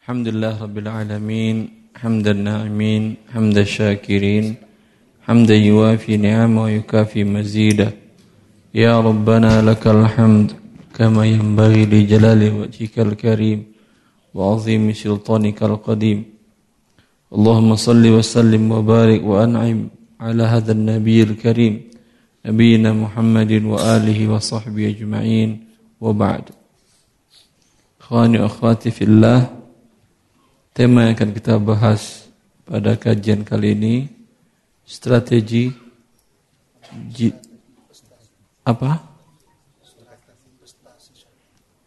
الحمد لله رب العالمين حمد الناعمين حمد الشاكرين حمدا يوافي نعمه ويكافي مزيدا يا ربنا لك الحمد كما ينبغي لجلال وجهك الكريم وعظيم سلطانك القديم. اللهم صل وسلم وبارك وأنعم على هذا النبي الكريم نبينا محمد وآله وصحبه أجمعين. وبعد. أخواني وأخواتي في الله Tema yang akan kita bahas pada kajian kali ini strategi apa?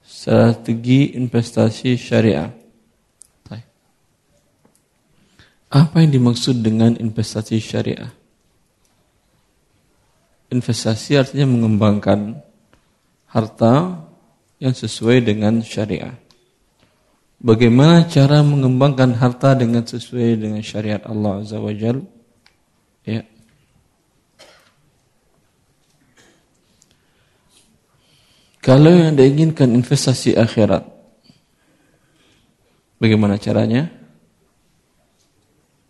Strategi investasi syariah. Apa yang dimaksud dengan investasi syariah? Investasi artinya mengembangkan harta yang sesuai dengan syariah. Bagaimana cara mengembangkan harta dengan sesuai dengan syariat Allah Azza wa Jal? Ya. Kalau yang diinginkan investasi akhirat, bagaimana caranya?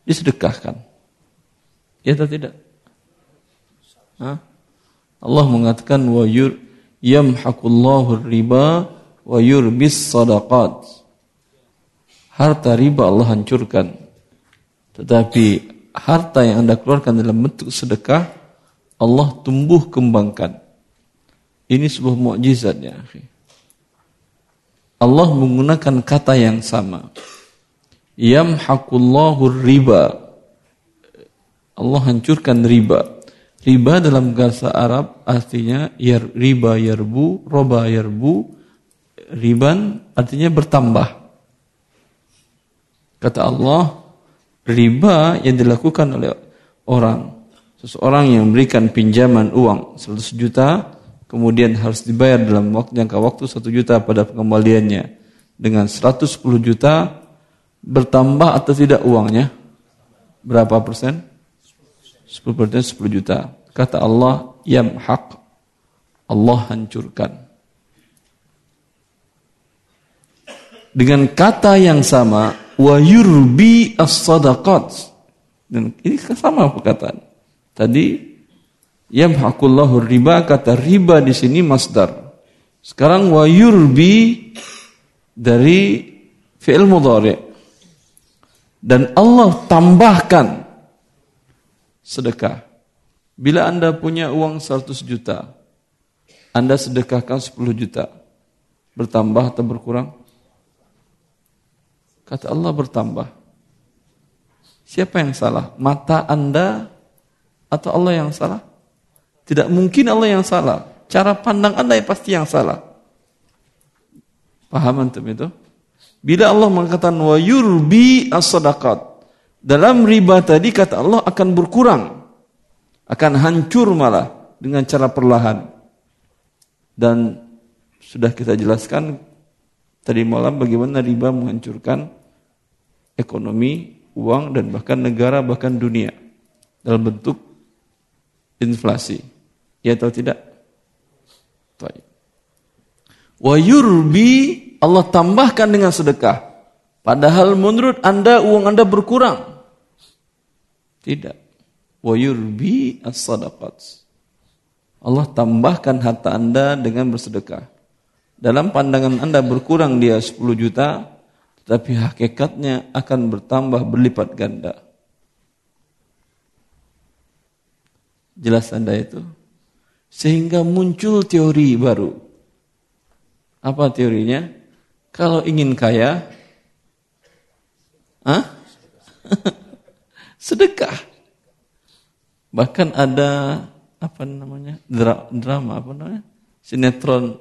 Disedekahkan. Ya atau tidak? Hah? Allah mengatakan wa yur yamhaqullahu riba wa yurbis sadaqat harta riba Allah hancurkan. Tetapi harta yang Anda keluarkan dalam bentuk sedekah, Allah tumbuh kembangkan. Ini sebuah mukjizat ya. Allah menggunakan kata yang sama. Yamhaqullahu riba. Allah hancurkan riba. Riba dalam bahasa Arab artinya yar, riba yarbu, roba yarbu, riban artinya bertambah. Kata Allah, riba yang dilakukan oleh orang, seseorang yang memberikan pinjaman uang 100 juta, kemudian harus dibayar dalam waktu jangka waktu 1 juta pada pengembaliannya dengan 110 juta, bertambah atau tidak uangnya? Berapa persen? 10 persen 10 juta. Kata Allah, yamhaq. Allah hancurkan. Dengan kata yang sama, wa yurbi as-sadaqat. Dan ini sama perkataan. Tadi yamhaqullahu riba kata riba di sini masdar. Sekarang wa yurbi dari fi'il mudhari. Dan Allah tambahkan sedekah. Bila Anda punya uang 100 juta, Anda sedekahkan 10 juta. Bertambah atau berkurang? Kata Allah bertambah. Siapa yang salah? Mata Anda atau Allah yang salah? Tidak mungkin Allah yang salah. Cara pandang Anda yang pasti yang salah. Paham antum itu? Bila Allah mengatakan wa yurbi as-sadaqat. Dalam riba tadi kata Allah akan berkurang. Akan hancur malah dengan cara perlahan. Dan sudah kita jelaskan Tadi malam bagaimana riba menghancurkan ekonomi, uang dan bahkan negara bahkan dunia dalam bentuk inflasi. Ya atau tidak? Wa yurbi Allah tambahkan dengan sedekah. Padahal menurut Anda uang Anda berkurang. Tidak. Wa yurbi as-sadaqat. Allah tambahkan harta Anda dengan bersedekah. Dalam pandangan Anda berkurang dia 10 juta, tetapi hakikatnya akan bertambah berlipat ganda. Jelas Anda itu? Sehingga muncul teori baru. Apa teorinya? Kalau ingin kaya, ah, sedekah. Bahkan ada apa namanya drama apa namanya sinetron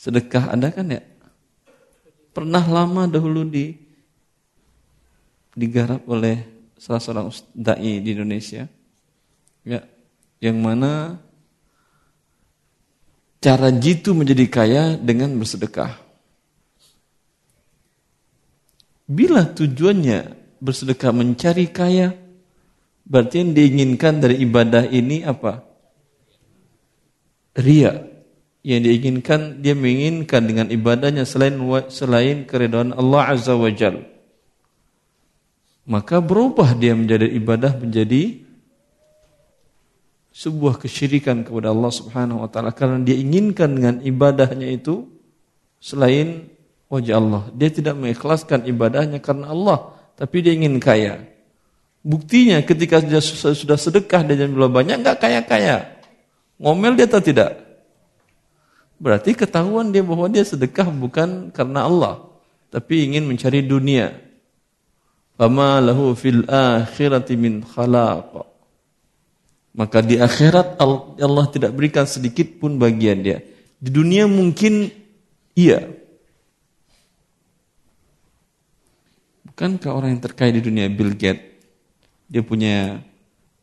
sedekah ada kan ya? Pernah lama dahulu di digarap oleh salah seorang dai di Indonesia. Ya, yang mana cara jitu menjadi kaya dengan bersedekah. Bila tujuannya bersedekah mencari kaya, berarti yang diinginkan dari ibadah ini apa? Ria yang diinginkan dia menginginkan dengan ibadahnya selain selain keridhaan Allah Azza wa Jal. Maka berubah dia menjadi ibadah menjadi sebuah kesyirikan kepada Allah Subhanahu wa taala karena dia inginkan dengan ibadahnya itu selain wajah Allah. Dia tidak mengikhlaskan ibadahnya karena Allah, tapi dia ingin kaya. Buktinya ketika dia sudah sedekah dia jumlah banyak enggak kaya-kaya. Ngomel dia atau tidak? Berarti ketahuan dia bahwa dia sedekah bukan karena Allah, tapi ingin mencari dunia. Fama lahu fil akhirati min khalaq. Maka di akhirat Allah tidak berikan sedikit pun bagian dia. Di dunia mungkin iya. Bukankah orang yang terkaya di dunia Bill Gates dia punya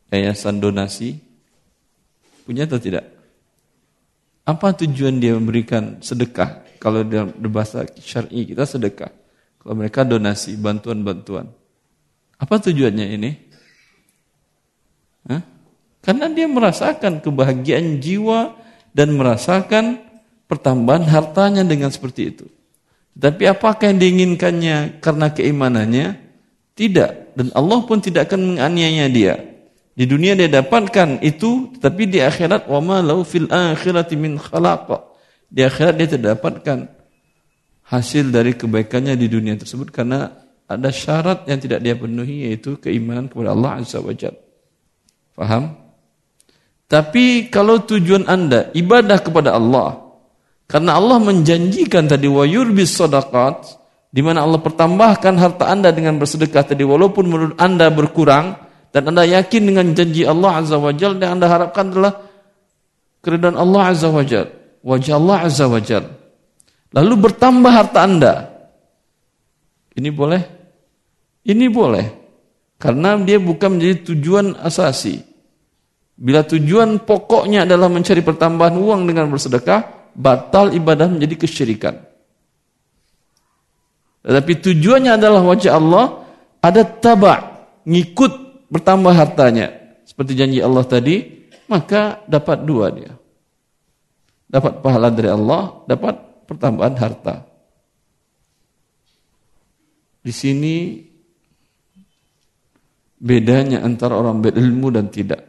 yayasan donasi? Punya atau tidak? Apa tujuan dia memberikan sedekah? Kalau dalam bahasa syar'i kita sedekah. Kalau mereka donasi, bantuan-bantuan. Apa tujuannya ini? Hah? Karena dia merasakan kebahagiaan jiwa dan merasakan pertambahan hartanya dengan seperti itu. Tapi apakah yang diinginkannya karena keimanannya? Tidak. Dan Allah pun tidak akan menganiaya dia. Di dunia dia dapatkan itu, tetapi di akhirat wa ma lau fil akhirati min khalaq. Di akhirat dia tidak dapatkan hasil dari kebaikannya di dunia tersebut karena ada syarat yang tidak dia penuhi yaitu keimanan kepada Allah Azza wa Jalla. Faham? Tapi kalau tujuan Anda ibadah kepada Allah karena Allah menjanjikan tadi wa yurbis sadaqat di mana Allah pertambahkan harta Anda dengan bersedekah tadi walaupun menurut Anda berkurang dan Anda yakin dengan janji Allah Azza wa Jal yang Anda harapkan adalah keridhaan Allah Azza wa Jal, wajah Allah Azza wa Jal. Lalu bertambah harta Anda. Ini boleh? Ini boleh. Karena dia bukan menjadi tujuan asasi. Bila tujuan pokoknya adalah mencari pertambahan uang dengan bersedekah, batal ibadah menjadi kesyirikan. Tetapi tujuannya adalah wajah Allah, ada tabak, ngikut bertambah hartanya seperti janji Allah tadi, maka dapat dua dia. Dapat pahala dari Allah, dapat pertambahan harta. Di sini bedanya antara orang berilmu dan tidak.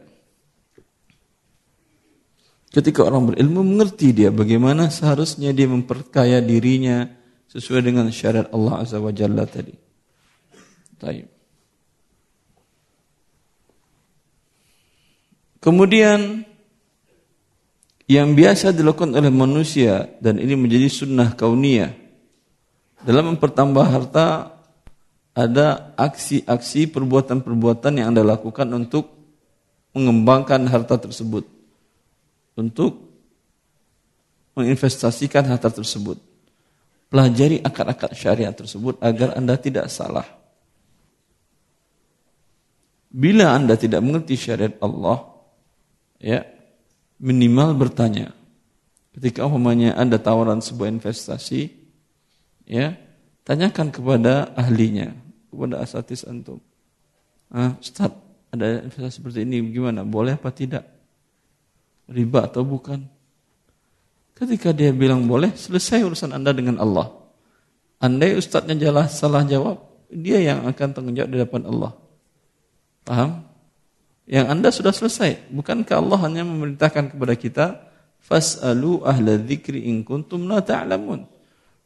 Ketika orang berilmu mengerti dia bagaimana seharusnya dia memperkaya dirinya sesuai dengan syariat Allah Azza wa Jalla tadi. Taib. Kemudian yang biasa dilakukan oleh manusia dan ini menjadi sunnah kauniyah. Dalam mempertambah harta ada aksi-aksi perbuatan-perbuatan yang Anda lakukan untuk mengembangkan harta tersebut. Untuk menginvestasikan harta tersebut. Pelajari akar-akar syariat tersebut agar Anda tidak salah. Bila Anda tidak mengerti syariat Allah ya minimal bertanya. Ketika umpamanya ada tawaran sebuah investasi, ya tanyakan kepada ahlinya, kepada asatis antum. Ah, Ustaz, ada investasi seperti ini gimana? Boleh apa tidak? Riba atau bukan? Ketika dia bilang boleh, selesai urusan Anda dengan Allah. Andai ustadznya jelas salah jawab, dia yang akan tanggung jawab di depan Allah. Paham? Yang Anda sudah selesai. Bukankah Allah hanya memerintahkan kepada kita, Fas'alu ahla dzikri in kuntum la ta'lamun.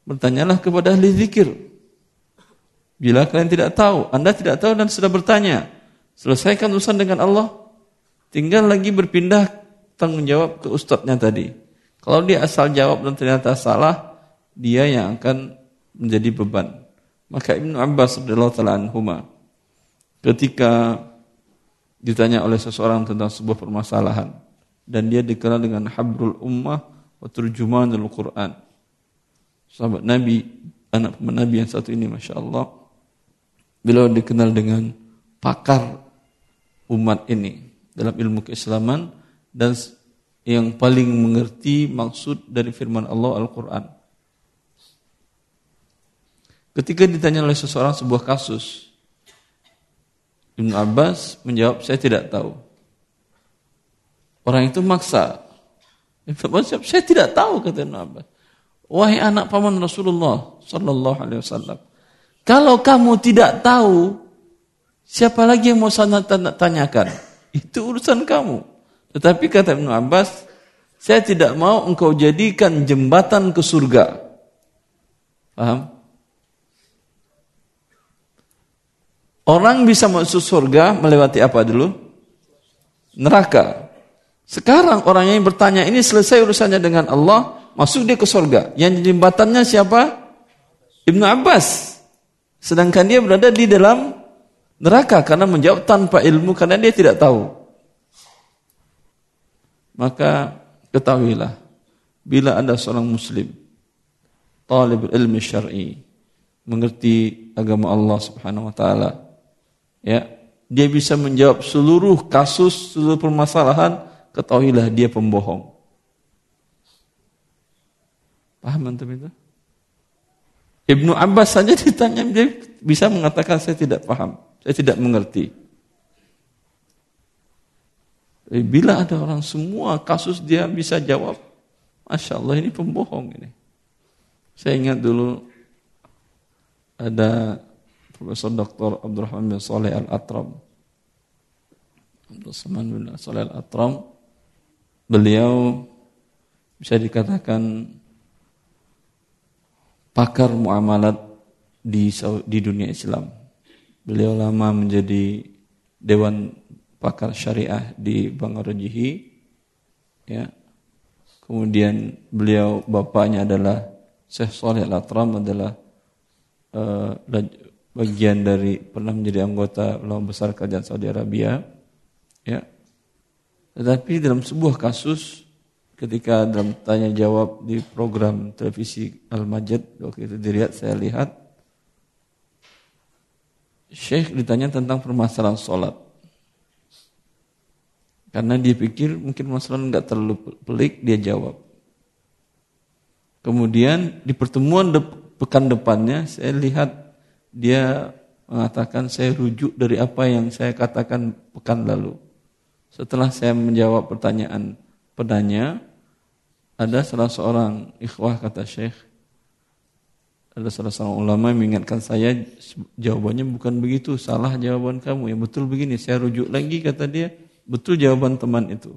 Bertanyalah kepada ahli zikir. Bila kalian tidak tahu, Anda tidak tahu dan sudah bertanya, selesaikan urusan dengan Allah. Tinggal lagi berpindah tanggung jawab ke ustadznya tadi. Kalau dia asal jawab dan ternyata salah, dia yang akan menjadi beban. Maka Ibnu Abbas radhiyallahu taala anhuma ketika ditanya oleh seseorang tentang sebuah permasalahan dan dia dikenal dengan habrul ummah wa turjumanul Quran. Sahabat Nabi, anak Nabi yang satu ini Masya Allah, beliau dikenal dengan pakar umat ini dalam ilmu keislaman dan yang paling mengerti maksud dari firman Allah Al-Quran. Ketika ditanya oleh seseorang sebuah kasus, Ibn Abbas menjawab, saya tidak tahu. Orang itu maksa. Ibnu Abbas saya tidak tahu kata Ibnu Abbas. Wahai anak paman Rasulullah sallallahu alaihi wasallam, kalau kamu tidak tahu, siapa lagi yang mau sana tanyakan? Itu urusan kamu. Tetapi kata Ibnu Abbas, saya tidak mau engkau jadikan jembatan ke surga. Paham? Orang bisa masuk surga melewati apa dulu? Neraka. Sekarang orang yang bertanya ini selesai urusannya dengan Allah, masuk dia ke surga. Yang jembatannya siapa? Ibnu Abbas. Sedangkan dia berada di dalam neraka karena menjawab tanpa ilmu karena dia tidak tahu. Maka ketahuilah bila ada seorang muslim talib ilmi syar'i mengerti agama Allah Subhanahu wa taala ya dia bisa menjawab seluruh kasus seluruh permasalahan ketahuilah dia pembohong Paham antum itu? Ibnu Abbas saja ditanya dia bisa mengatakan saya tidak paham, saya tidak mengerti. Bila ada orang semua kasus dia bisa jawab, masya Allah ini pembohong ini. Saya ingat dulu ada Profesor Dr. Abdurrahman bin Saleh Al Atram. Abdurrahman bin Saleh Al Atram, beliau bisa dikatakan pakar muamalat di di dunia Islam. Beliau lama menjadi dewan pakar syariah di Bangarajihi. Ya. Kemudian beliau bapaknya adalah Syekh Saleh Al-Atram adalah uh, bagian dari pernah menjadi anggota ulama besar kerajaan Saudi Arabia. Ya. Tetapi dalam sebuah kasus ketika dalam tanya jawab di program televisi Al-Majid waktu itu dilihat saya lihat Syekh ditanya tentang permasalahan sholat karena dia pikir mungkin masalah nggak terlalu pelik dia jawab kemudian di pertemuan de pekan depannya saya lihat dia mengatakan saya rujuk dari apa yang saya katakan pekan lalu. Setelah saya menjawab pertanyaan penanya ada salah seorang ikhwah kata Syekh ada salah seorang ulama yang mengingatkan saya jawabannya bukan begitu salah jawaban kamu. Yang betul begini saya rujuk lagi kata dia. Betul jawaban teman itu.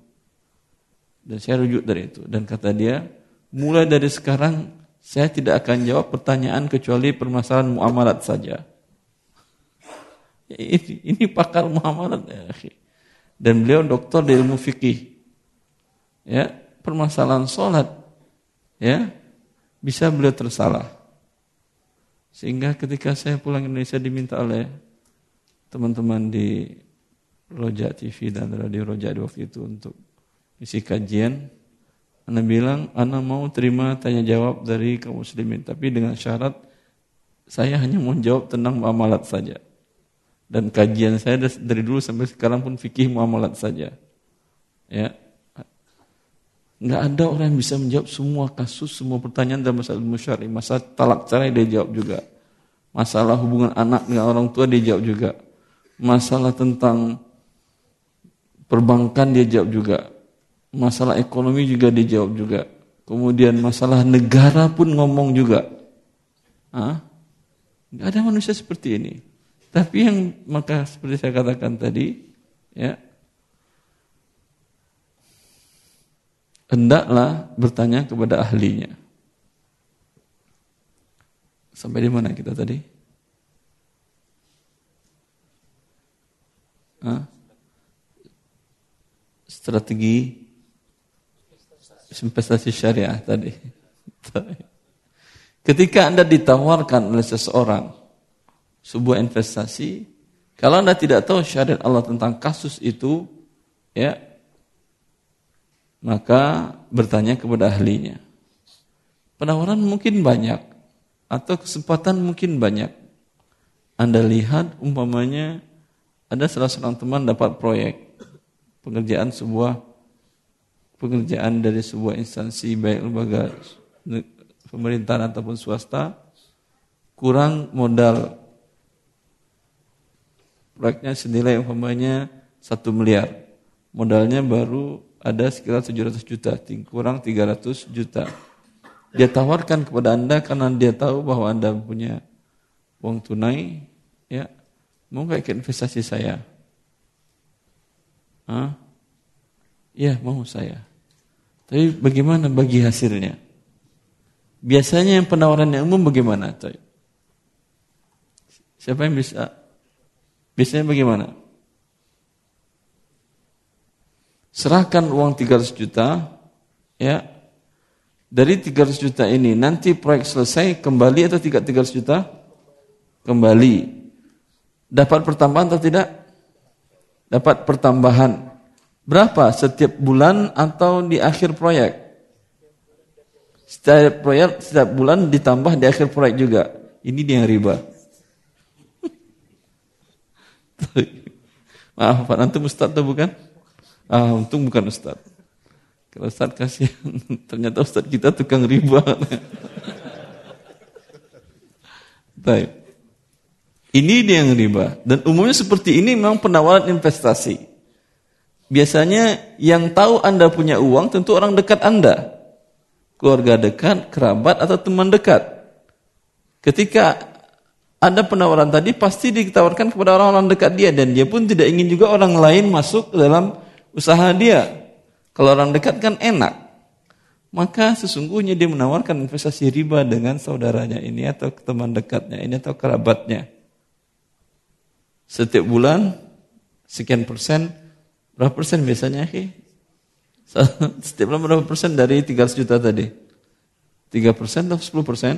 Dan saya rujuk dari itu. Dan kata dia mulai dari sekarang saya tidak akan jawab pertanyaan kecuali permasalahan muamalat saja. Ini, ini pakar muamalat ya dan beliau doktor di ilmu fikih ya permasalahan sholat, ya bisa beliau tersalah. Sehingga ketika saya pulang ke Indonesia diminta oleh teman-teman di Roja TV dan Radio Roja di waktu itu untuk isi kajian, Anda bilang, Anda mau terima tanya jawab dari kaum muslimin, tapi dengan syarat saya hanya mau jawab tentang muamalat saja. Dan kajian saya dari dulu sampai sekarang pun fikih muamalat saja. Ya, Nggak ada orang yang bisa menjawab semua kasus, semua pertanyaan dalam masalah ilmu syari. Masalah talak cerai dia jawab juga. Masalah hubungan anak dengan orang tua dia jawab juga. Masalah tentang perbankan dia jawab juga. Masalah ekonomi juga dia jawab juga. Kemudian masalah negara pun ngomong juga. Hah? Nggak ada manusia seperti ini. Tapi yang maka seperti saya katakan tadi, ya hendaklah bertanya kepada ahlinya. Sampai di mana kita tadi? Hah? Strategi investasi syariah tadi. Ketika Anda ditawarkan oleh seseorang sebuah investasi, kalau Anda tidak tahu syariat Allah tentang kasus itu, ya maka bertanya kepada ahlinya. Penawaran mungkin banyak atau kesempatan mungkin banyak. Anda lihat umpamanya ada salah seorang teman dapat proyek pengerjaan sebuah pekerjaan dari sebuah instansi baik lembaga pemerintahan ataupun swasta kurang modal proyeknya senilai umpamanya satu miliar modalnya baru ada sekitar 700 juta, kurang 300 juta. Dia tawarkan kepada Anda karena dia tahu bahwa Anda punya uang tunai, ya, mau nggak ikut investasi saya? Hah? Ya, mau saya. Tapi bagaimana bagi hasilnya? Biasanya yang penawaran yang umum bagaimana? Siapa yang bisa? Biasanya bagaimana? serahkan uang 300 juta, ya, dari 300 juta ini nanti proyek selesai kembali atau tidak 300 juta? Kembali. Dapat pertambahan atau tidak? Dapat pertambahan. Berapa setiap bulan atau di akhir proyek? Setiap proyek setiap bulan ditambah di akhir proyek juga. Ini dia yang riba. Maaf, Pak Antum Ustaz atau bukan? Ah, untung bukan Ustaz. Kalau Ustaz kasihan, ternyata Ustaz kita tukang riba. Ini dia yang riba. Dan umumnya seperti ini memang penawaran investasi. Biasanya yang tahu Anda punya uang tentu orang dekat Anda. Keluarga dekat, kerabat, atau teman dekat. Ketika ada penawaran tadi pasti ditawarkan kepada orang-orang dekat dia dan dia pun tidak ingin juga orang lain masuk dalam usaha dia. Kalau orang dekat kan enak. Maka sesungguhnya dia menawarkan investasi riba dengan saudaranya ini atau teman dekatnya ini atau kerabatnya. Setiap bulan sekian persen, berapa persen biasanya? Setiap bulan berapa persen dari 300 juta tadi? 3 persen atau 10 persen?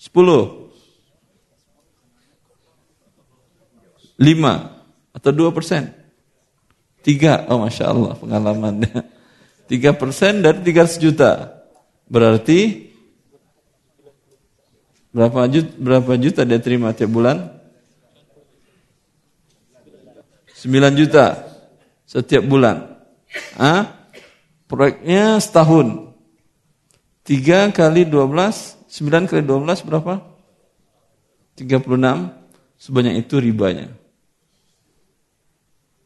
10. 5 atau 2 persen? Tiga, oh Masya Allah pengalamannya. Tiga persen dari tiga juta. Berarti berapa juta, berapa juta dia terima tiap bulan? Sembilan juta setiap bulan. Ah, proyeknya setahun. Tiga kali dua belas, sembilan kali dua belas berapa? Tiga puluh enam. Sebanyak itu ribanya.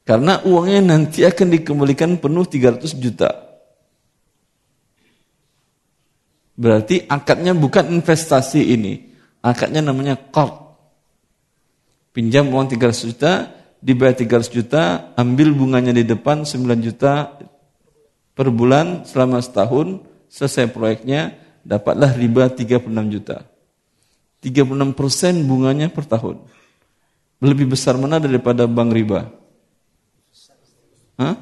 Karena uangnya nanti akan dikembalikan penuh 300 juta. Berarti akadnya bukan investasi ini. Akadnya namanya qard. Pinjam uang 300 juta, dibayar 300 juta, ambil bunganya di depan 9 juta per bulan selama setahun, selesai proyeknya, dapatlah riba 36 juta. 36 persen bunganya per tahun. Lebih besar mana daripada bank riba? Hah?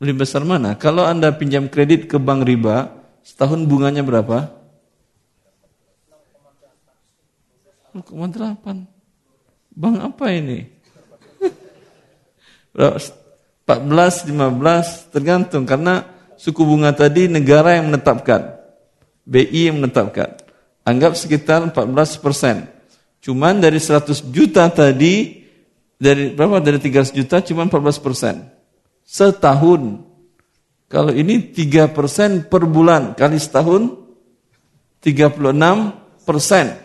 Lebih besar mana? Kalau Anda pinjam kredit ke bank riba, setahun bunganya berapa? 0,8. Bank apa ini? 14, 15, tergantung. Karena suku bunga tadi negara yang menetapkan. BI yang menetapkan. Anggap sekitar 14 persen. Cuman dari 100 juta tadi, dari berapa dari 300 juta cuma 14 persen setahun kalau ini 3 persen per bulan kali setahun 36 persen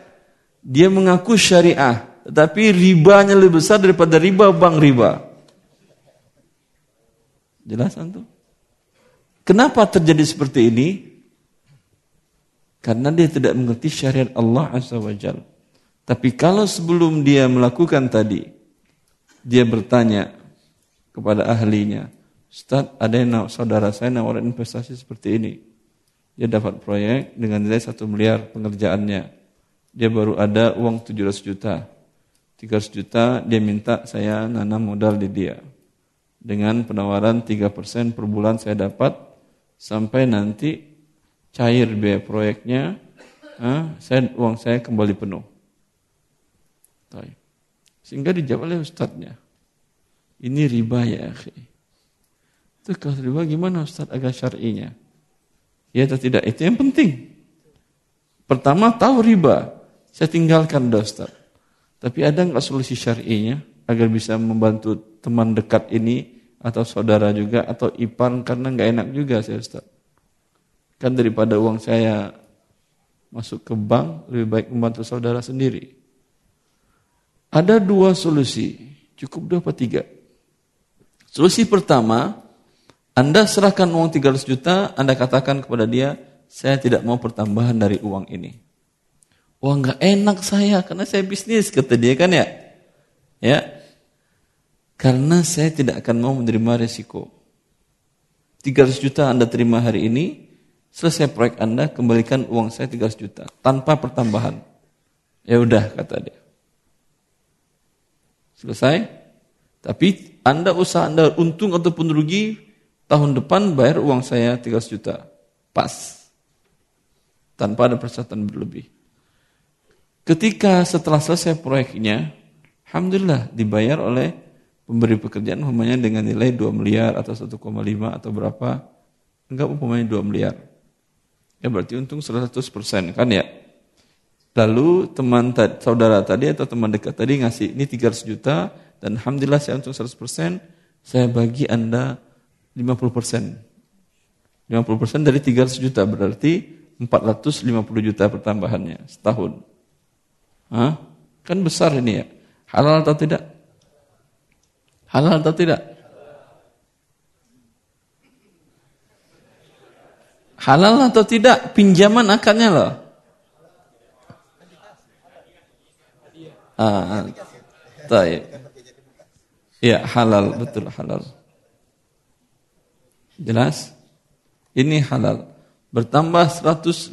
dia mengaku syariah tetapi ribanya lebih besar daripada riba bank riba jelas tuh kenapa terjadi seperti ini karena dia tidak mengerti syariat Allah Azza wa Tapi kalau sebelum dia melakukan tadi, dia bertanya kepada ahlinya, Ustaz, ada yang saudara saya nawarin investasi seperti ini. Dia dapat proyek dengan nilai satu miliar pengerjaannya. Dia baru ada uang 700 juta. 300 juta dia minta saya nanam modal di dia. Dengan penawaran 3% per bulan saya dapat sampai nanti cair biaya proyeknya, ah, saya, uang saya kembali penuh. Sehingga dijawab oleh ustadznya. Ini riba ya akhi. Itu kalau riba gimana ustadz agak syar'inya? Ya atau tidak? Itu yang penting. Pertama tahu riba. Saya tinggalkan ustadz. Tapi ada nggak solusi syar'inya agar bisa membantu teman dekat ini atau saudara juga atau ipar karena nggak enak juga saya Ustaz. Kan daripada uang saya masuk ke bank lebih baik membantu saudara sendiri. Ada dua solusi, cukup dua atau tiga. Solusi pertama, Anda serahkan uang 300 juta, Anda katakan kepada dia, saya tidak mau pertambahan dari uang ini. Wah nggak enak saya, karena saya bisnis, kata dia kan ya. Ya, karena saya tidak akan mau menerima resiko. 300 juta Anda terima hari ini, selesai proyek Anda, kembalikan uang saya 300 juta, tanpa pertambahan. Ya udah, kata dia. Selesai? Tapi Anda usaha Anda untung ataupun rugi, tahun depan bayar uang saya 300 juta. Pas. Tanpa ada persyaratan berlebih. Ketika setelah selesai proyeknya, Alhamdulillah dibayar oleh pemberi pekerjaan umpamanya dengan nilai 2 miliar atau 1,5 atau berapa, enggak umpamanya 2 miliar. Ya berarti untung 100% kan ya. Lalu teman saudara tadi atau teman dekat tadi ngasih ini 300 juta dan alhamdulillah saya untung 100%, saya bagi Anda 50%. 50% dari 300 juta berarti 450 juta pertambahannya setahun. Hah? Kan besar ini ya. Halal atau tidak? Halal atau tidak? Halal atau tidak? Pinjaman akadnya loh. Ah, taib. Ya, halal, betul halal. Jelas? Ini halal. Bertambah 150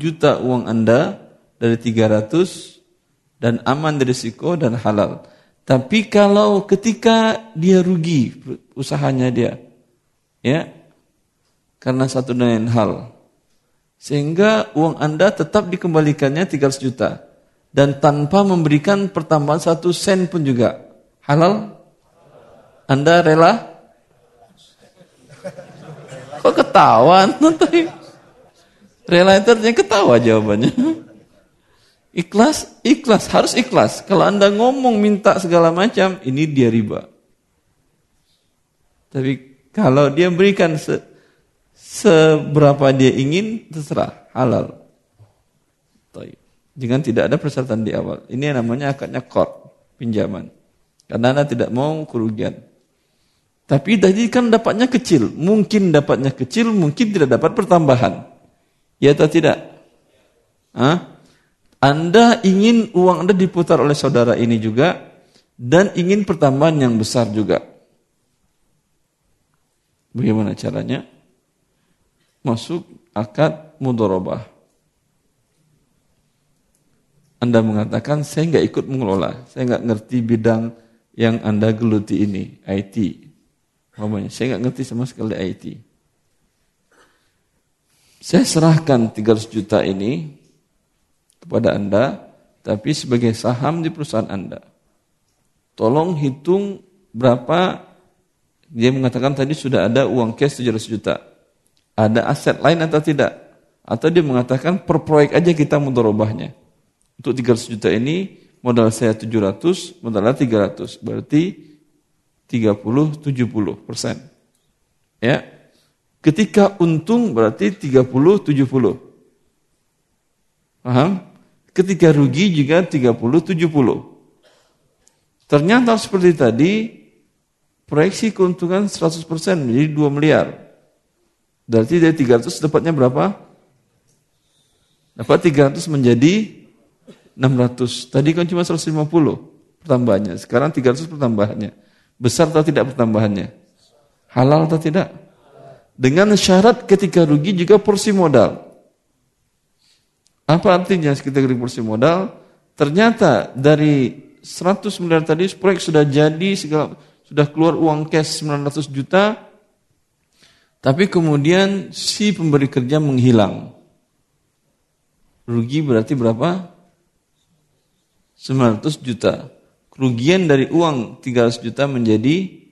juta uang Anda dari 300 dan aman dari risiko dan halal. Tapi kalau ketika dia rugi usahanya dia, ya, karena satu dan lain hal, sehingga uang Anda tetap dikembalikannya 300 juta dan tanpa memberikan pertambahan satu sen pun juga halal. Anda rela? Kok ketawa? Rela itu ketawa jawabannya. Ikhlas, ikhlas, harus ikhlas. Kalau Anda ngomong minta segala macam, ini dia riba. Tapi kalau dia berikan se, seberapa dia ingin, terserah, halal. Jangan tidak ada persyaratan di awal. Ini namanya akadnya kor, pinjaman. Karena Anda tidak mau kerugian. Tapi tadi kan dapatnya kecil. Mungkin dapatnya kecil, mungkin tidak dapat pertambahan. Ya atau tidak? Hah? Anda ingin uang Anda diputar oleh saudara ini juga dan ingin pertambahan yang besar juga. Bagaimana caranya? Masuk akad mudorobah. Anda mengatakan, saya nggak ikut mengelola, saya nggak ngerti bidang yang Anda geluti ini, IT. Namanya, saya nggak ngerti sama sekali IT. Saya serahkan 300 juta ini kepada Anda, tapi sebagai saham di perusahaan Anda. Tolong hitung berapa dia mengatakan tadi sudah ada uang cash 700 juta. Ada aset lain atau tidak? Atau dia mengatakan per proyek aja kita mudorobahnya. Untuk 300 juta ini modal saya 700, modalnya 300. Berarti 30-70 persen. Ya. Ketika untung berarti 30-70. Paham? Ketika rugi juga 30-70. Ternyata seperti tadi, proyeksi keuntungan 100% menjadi 2 miliar. Berarti dari 300 dapatnya berapa? Dapat 300 menjadi 600. Tadi kan cuma 150 pertambahannya. Sekarang 300 pertambahannya. Besar atau tidak pertambahannya? Halal atau tidak? Dengan syarat ketika rugi juga porsi modal. Apa artinya sekitar kursi modal? Ternyata dari 100 miliar tadi proyek sudah jadi, segala, sudah keluar uang cash 900 juta, tapi kemudian si pemberi kerja menghilang. Rugi berarti berapa? 900 juta. Kerugian dari uang 300 juta menjadi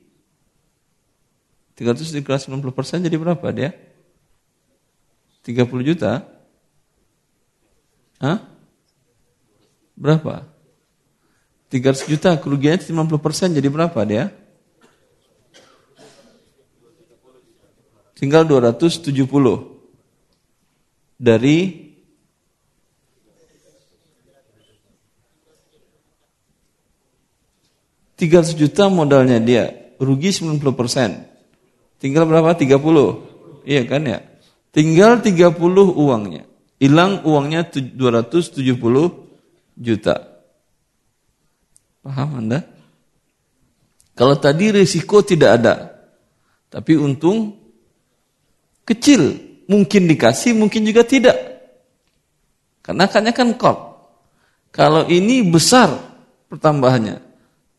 300 dikelas 90 persen jadi berapa dia? 30 juta. Hah? Berapa? 300 juta, kerugiannya 50 persen, jadi berapa dia? Tinggal 270 dari tiga juta modalnya dia rugi 90%. Tinggal berapa? 30. Iya kan ya? Tinggal 30 uangnya. Hilang uangnya 270 juta. Paham Anda? Kalau tadi risiko tidak ada. Tapi untung kecil. Mungkin dikasih, mungkin juga tidak. Karena akadnya kan kop. Kalau ini besar pertambahannya.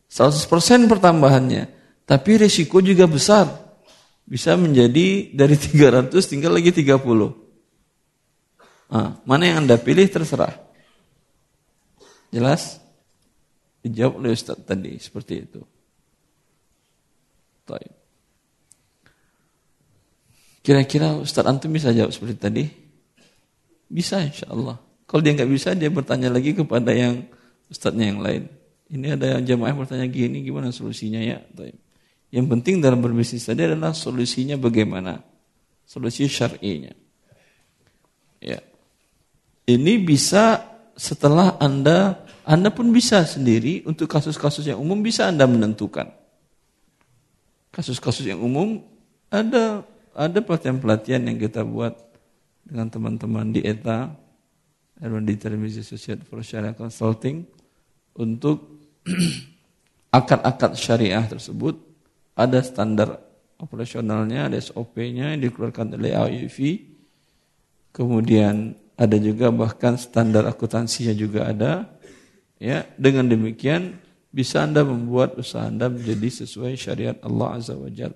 100% pertambahannya. Tapi risiko juga besar. Bisa menjadi dari 300 tinggal lagi 30. Nah, mana yang Anda pilih terserah. Jelas? Dijawab oleh Ustaz tadi seperti itu. Kira-kira Ustaz Antum bisa jawab seperti tadi? Bisa insya Allah. Kalau dia nggak bisa, dia bertanya lagi kepada yang Ustaznya yang lain. Ini ada yang jamaah bertanya gini, gimana solusinya ya? Yang penting dalam berbisnis tadi adalah solusinya bagaimana? Solusi syar'inya. Ya. Ini bisa setelah Anda Anda pun bisa sendiri untuk kasus-kasus yang umum bisa Anda menentukan. Kasus-kasus yang umum ada ada pelatihan-pelatihan yang kita buat dengan teman-teman di ETA, di Television Associate for Sharia Consulting untuk akad-akad syariah tersebut ada standar operasionalnya, ada SOP-nya yang dikeluarkan oleh AUV. Kemudian ada juga bahkan standar akuntansinya juga ada. Ya, dengan demikian bisa Anda membuat usaha Anda menjadi sesuai syariat Allah Azza wa Jalla.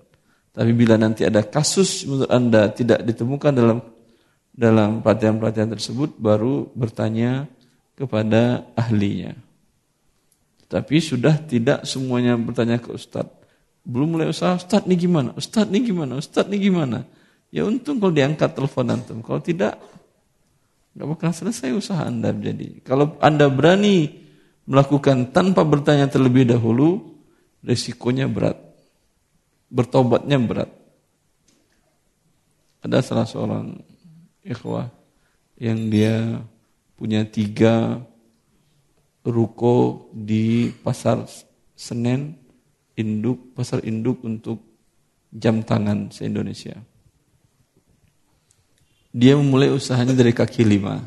Tapi bila nanti ada kasus menurut Anda tidak ditemukan dalam dalam pelatihan-pelatihan tersebut baru bertanya kepada ahlinya. Tapi sudah tidak semuanya bertanya ke Ustadz. Belum mulai usaha, Ustadz nih gimana? Ustadz nih gimana? Ustadz nih gimana? Ya untung kalau diangkat telepon antum. Kalau tidak, nggak bakal selesai usaha Anda jadi. Kalau Anda berani melakukan tanpa bertanya terlebih dahulu, resikonya berat. Bertobatnya berat. Ada salah seorang ikhwah yang dia punya tiga ruko di pasar Senen induk pasar induk untuk jam tangan se-Indonesia. Dia memulai usahanya dari kaki lima.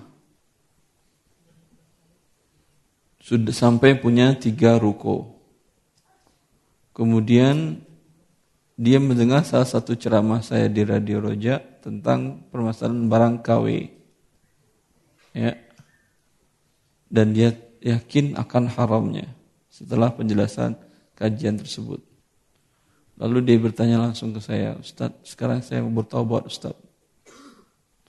Sudah sampai punya tiga ruko. Kemudian dia mendengar salah satu ceramah saya di Radio Roja tentang permasalahan barang KW. Ya. Dan dia yakin akan haramnya setelah penjelasan kajian tersebut. Lalu dia bertanya langsung ke saya, Ustaz, sekarang saya bertobat Ustaz.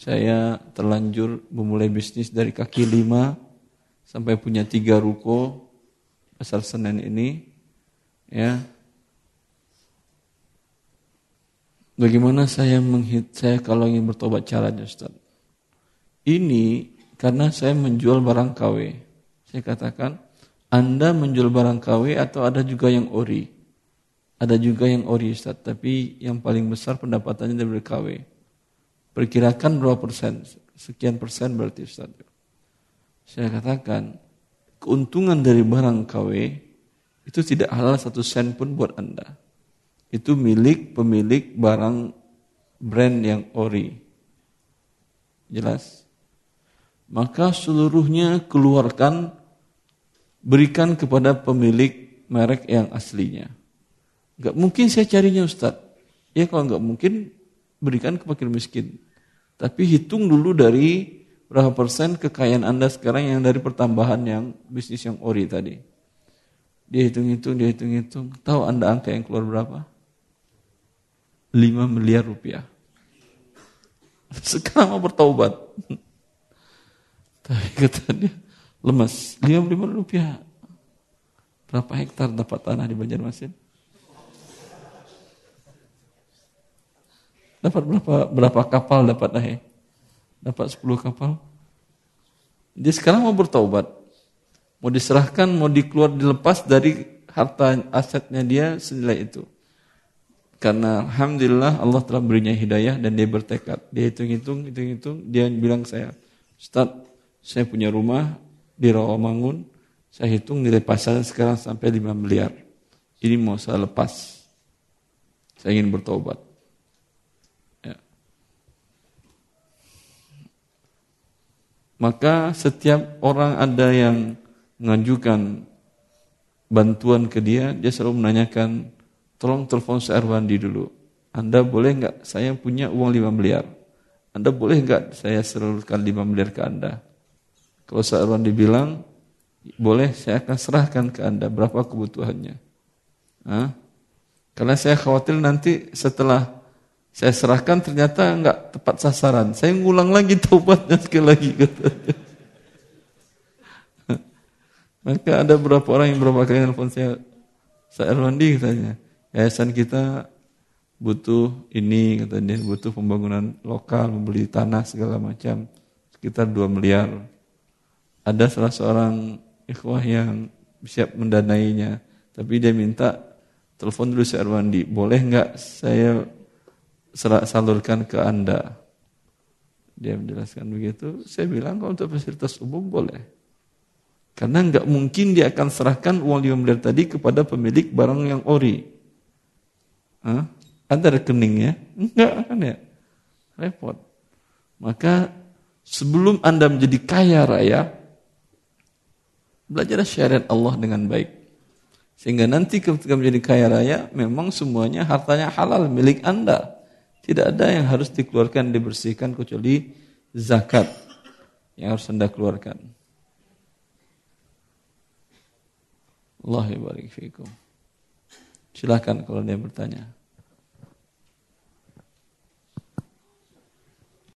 Saya terlanjur memulai bisnis dari kaki lima sampai punya tiga ruko pasar Senen ini. Ya, Bagaimana saya menghit saya kalau ingin bertobat caranya Ustaz? Ini karena saya menjual barang KW. Saya katakan, Anda menjual barang KW atau ada juga yang ori? Ada juga yang ori Ustaz, tapi yang paling besar pendapatannya dari KW. Perkirakan berapa persen? Sekian persen berarti Ustaz. Saya katakan, keuntungan dari barang KW itu tidak halal satu sen pun buat Anda. Itu milik pemilik barang brand yang ori. Jelas? Maka seluruhnya keluarkan berikan kepada pemilik merek yang aslinya. Gak mungkin saya carinya Ustaz. Ya kalau nggak mungkin berikan ke fakir miskin. Tapi hitung dulu dari berapa persen kekayaan Anda sekarang yang dari pertambahan yang bisnis yang ori tadi. Dia hitung-hitung, dia hitung-hitung. Tahu Anda angka yang keluar berapa? 5 miliar rupiah. Sekarang mau bertaubat. Tapi kata dia, lemas. 55 rupiah. Berapa hektar dapat tanah di Banjarmasin? Dapat berapa berapa kapal dapat naik? Dapat 10 kapal. Dia sekarang mau bertaubat. Mau diserahkan, mau dikeluar dilepas dari harta asetnya dia senilai itu. Karena Alhamdulillah Allah telah berinya hidayah dan dia bertekad. Dia hitung-hitung, hitung-hitung, dia bilang saya, Ustaz, saya punya rumah, di Rawamangun, saya hitung nilai pasarnya sekarang sampai 5 miliar. Ini mau saya lepas. Saya ingin bertobat. Maka setiap orang ada yang mengajukan bantuan ke dia, dia selalu menanyakan, tolong telepon Sir Wandi dulu. Anda boleh nggak saya punya uang 5 miliar? Anda boleh nggak saya salurkan 5 miliar ke Anda? Kalau Sir Wandi bilang, boleh saya akan serahkan ke Anda berapa kebutuhannya. Hah? Karena saya khawatir nanti setelah saya serahkan ternyata nggak tepat sasaran. Saya ngulang lagi taubatnya sekali lagi. Maka ada beberapa orang yang berapa kali nelfon saya, saya Erwandi katanya, yayasan kita butuh ini katanya, butuh pembangunan lokal, membeli tanah segala macam, sekitar 2 miliar. Ada salah seorang ikhwah yang siap mendanainya, tapi dia minta telepon dulu saya Erwandi, boleh nggak saya salurkan ke anda? Dia menjelaskan begitu, saya bilang kalau untuk fasilitas umum boleh. Karena nggak mungkin dia akan serahkan uang 5 miliar tadi kepada pemilik barang yang ori. Hah? Ada rekeningnya? Enggak kan ya? Repot. Maka sebelum Anda menjadi kaya raya, belajar syariat Allah dengan baik. Sehingga nanti ketika menjadi kaya raya, memang semuanya hartanya halal milik Anda. Tidak ada yang harus dikeluarkan, dibersihkan kecuali zakat yang harus Anda keluarkan. Allah barik fikum. Silakan kalau dia bertanya.